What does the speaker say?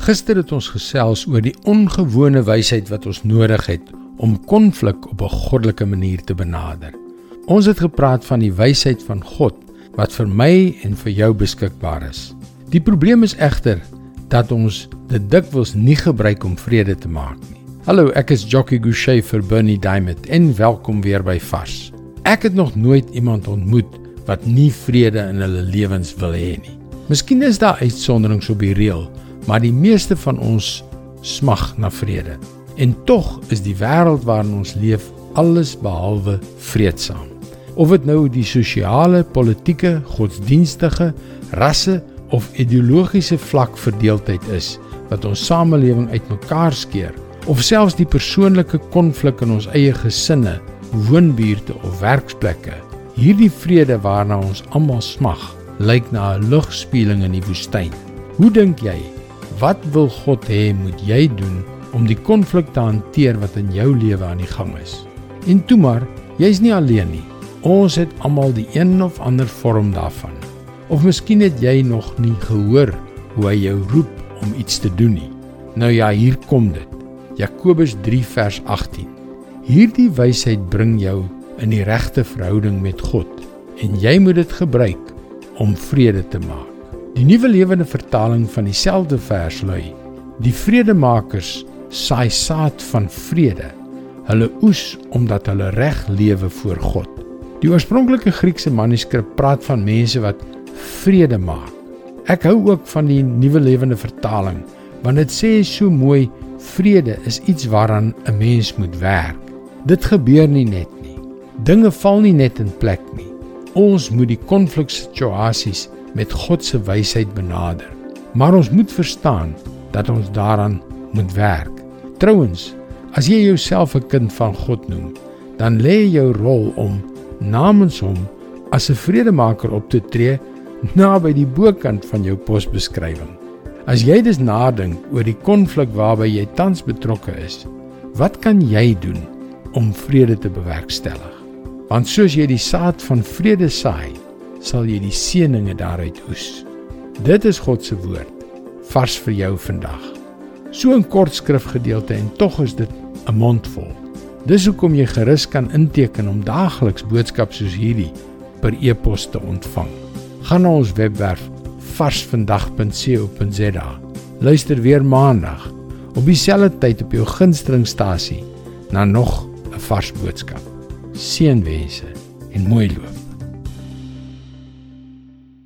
Gister het ons gesels oor die ongewone wysheid wat ons nodig het om konflik op 'n goddelike manier te benader. Ons het gepraat van die wysheid van God wat vir my en vir jou beskikbaar is. Die probleem is egter dat ons dit dikwels nie gebruik om vrede te maak nie. Hallo, ek is Jockey Gouchee vir Bernie Diamond en welkom weer by Vars. Ek het nog nooit iemand ontmoet wat nie vrede in hulle lewens wil hê nie. Miskien is daar uitsonderings op die reël, maar die meeste van ons smag na vrede. En tog is die wêreld waarin ons leef alles behalwe vreedsaam. Of dit nou die sosiale, politieke, godsdienstige, rasse of ideologiese vlak verdeeldheid is wat ons samelewing uitmekaar skeer, of selfs die persoonlike konflik in ons eie gesinne, woonbuurte of werksplekke. Hierdie vrede waarna ons almal smag, lyk na 'n lugspieeling in die woestyn. Hoe dink jy Wat wil God hê moet jy doen om die konflik te hanteer wat in jou lewe aan die gang is? En toe maar, jy's nie alleen nie. Ons het almal die een of ander vorm daarvan. Of miskien het jy nog nie gehoor hoe hy jou roep om iets te doen nie. Nou ja, hier kom dit. Jakobus 3 vers 18. Hierdie wysheid bring jou in die regte verhouding met God en jy moet dit gebruik om vrede te maak. Die nuwe lewende vertaling van dieselfde vers lui: Die vredemakers saai saad van vrede. Hulle oes omdat hulle reg lewe voor God. Die oorspronklike Griekse manuskrip praat van mense wat vrede maak. Ek hou ook van die nuwe lewende vertaling want dit sê so mooi vrede is iets waaraan 'n mens moet werk. Dit gebeur nie net nie. Dinge val nie net in plek nie. Ons moet die konfliksituasies met God se wysheid benader. Maar ons moet verstaan dat ons daaraan moet werk. Trouwens, as jy jouself 'n kind van God noem, dan lê jou rol om namens hom as 'n vredemaker op te tree naby die bokant van jou posbeskrywing. As jy dus nadink oor die konflik waarby jy tans betrokke is, wat kan jy doen om vrede te bewerkstellig? Want soos jy die saad van vrede saai, sal jy die seëninge daaruit oes. Dit is God se woord vars vir jou vandag. So 'n kort skrifgedeelte en tog is dit 'n mondvol. Dis hoekom jy gerus kan inteken om daagliks boodskap soos hierdie per e-pos te ontvang. Gaan na ons webwerf varsvandag.co.za. Luister weer maandag op dieselfde tyd op jou gunstelingstasie na nog 'n vars boodskap. Seënwense en mooi loop.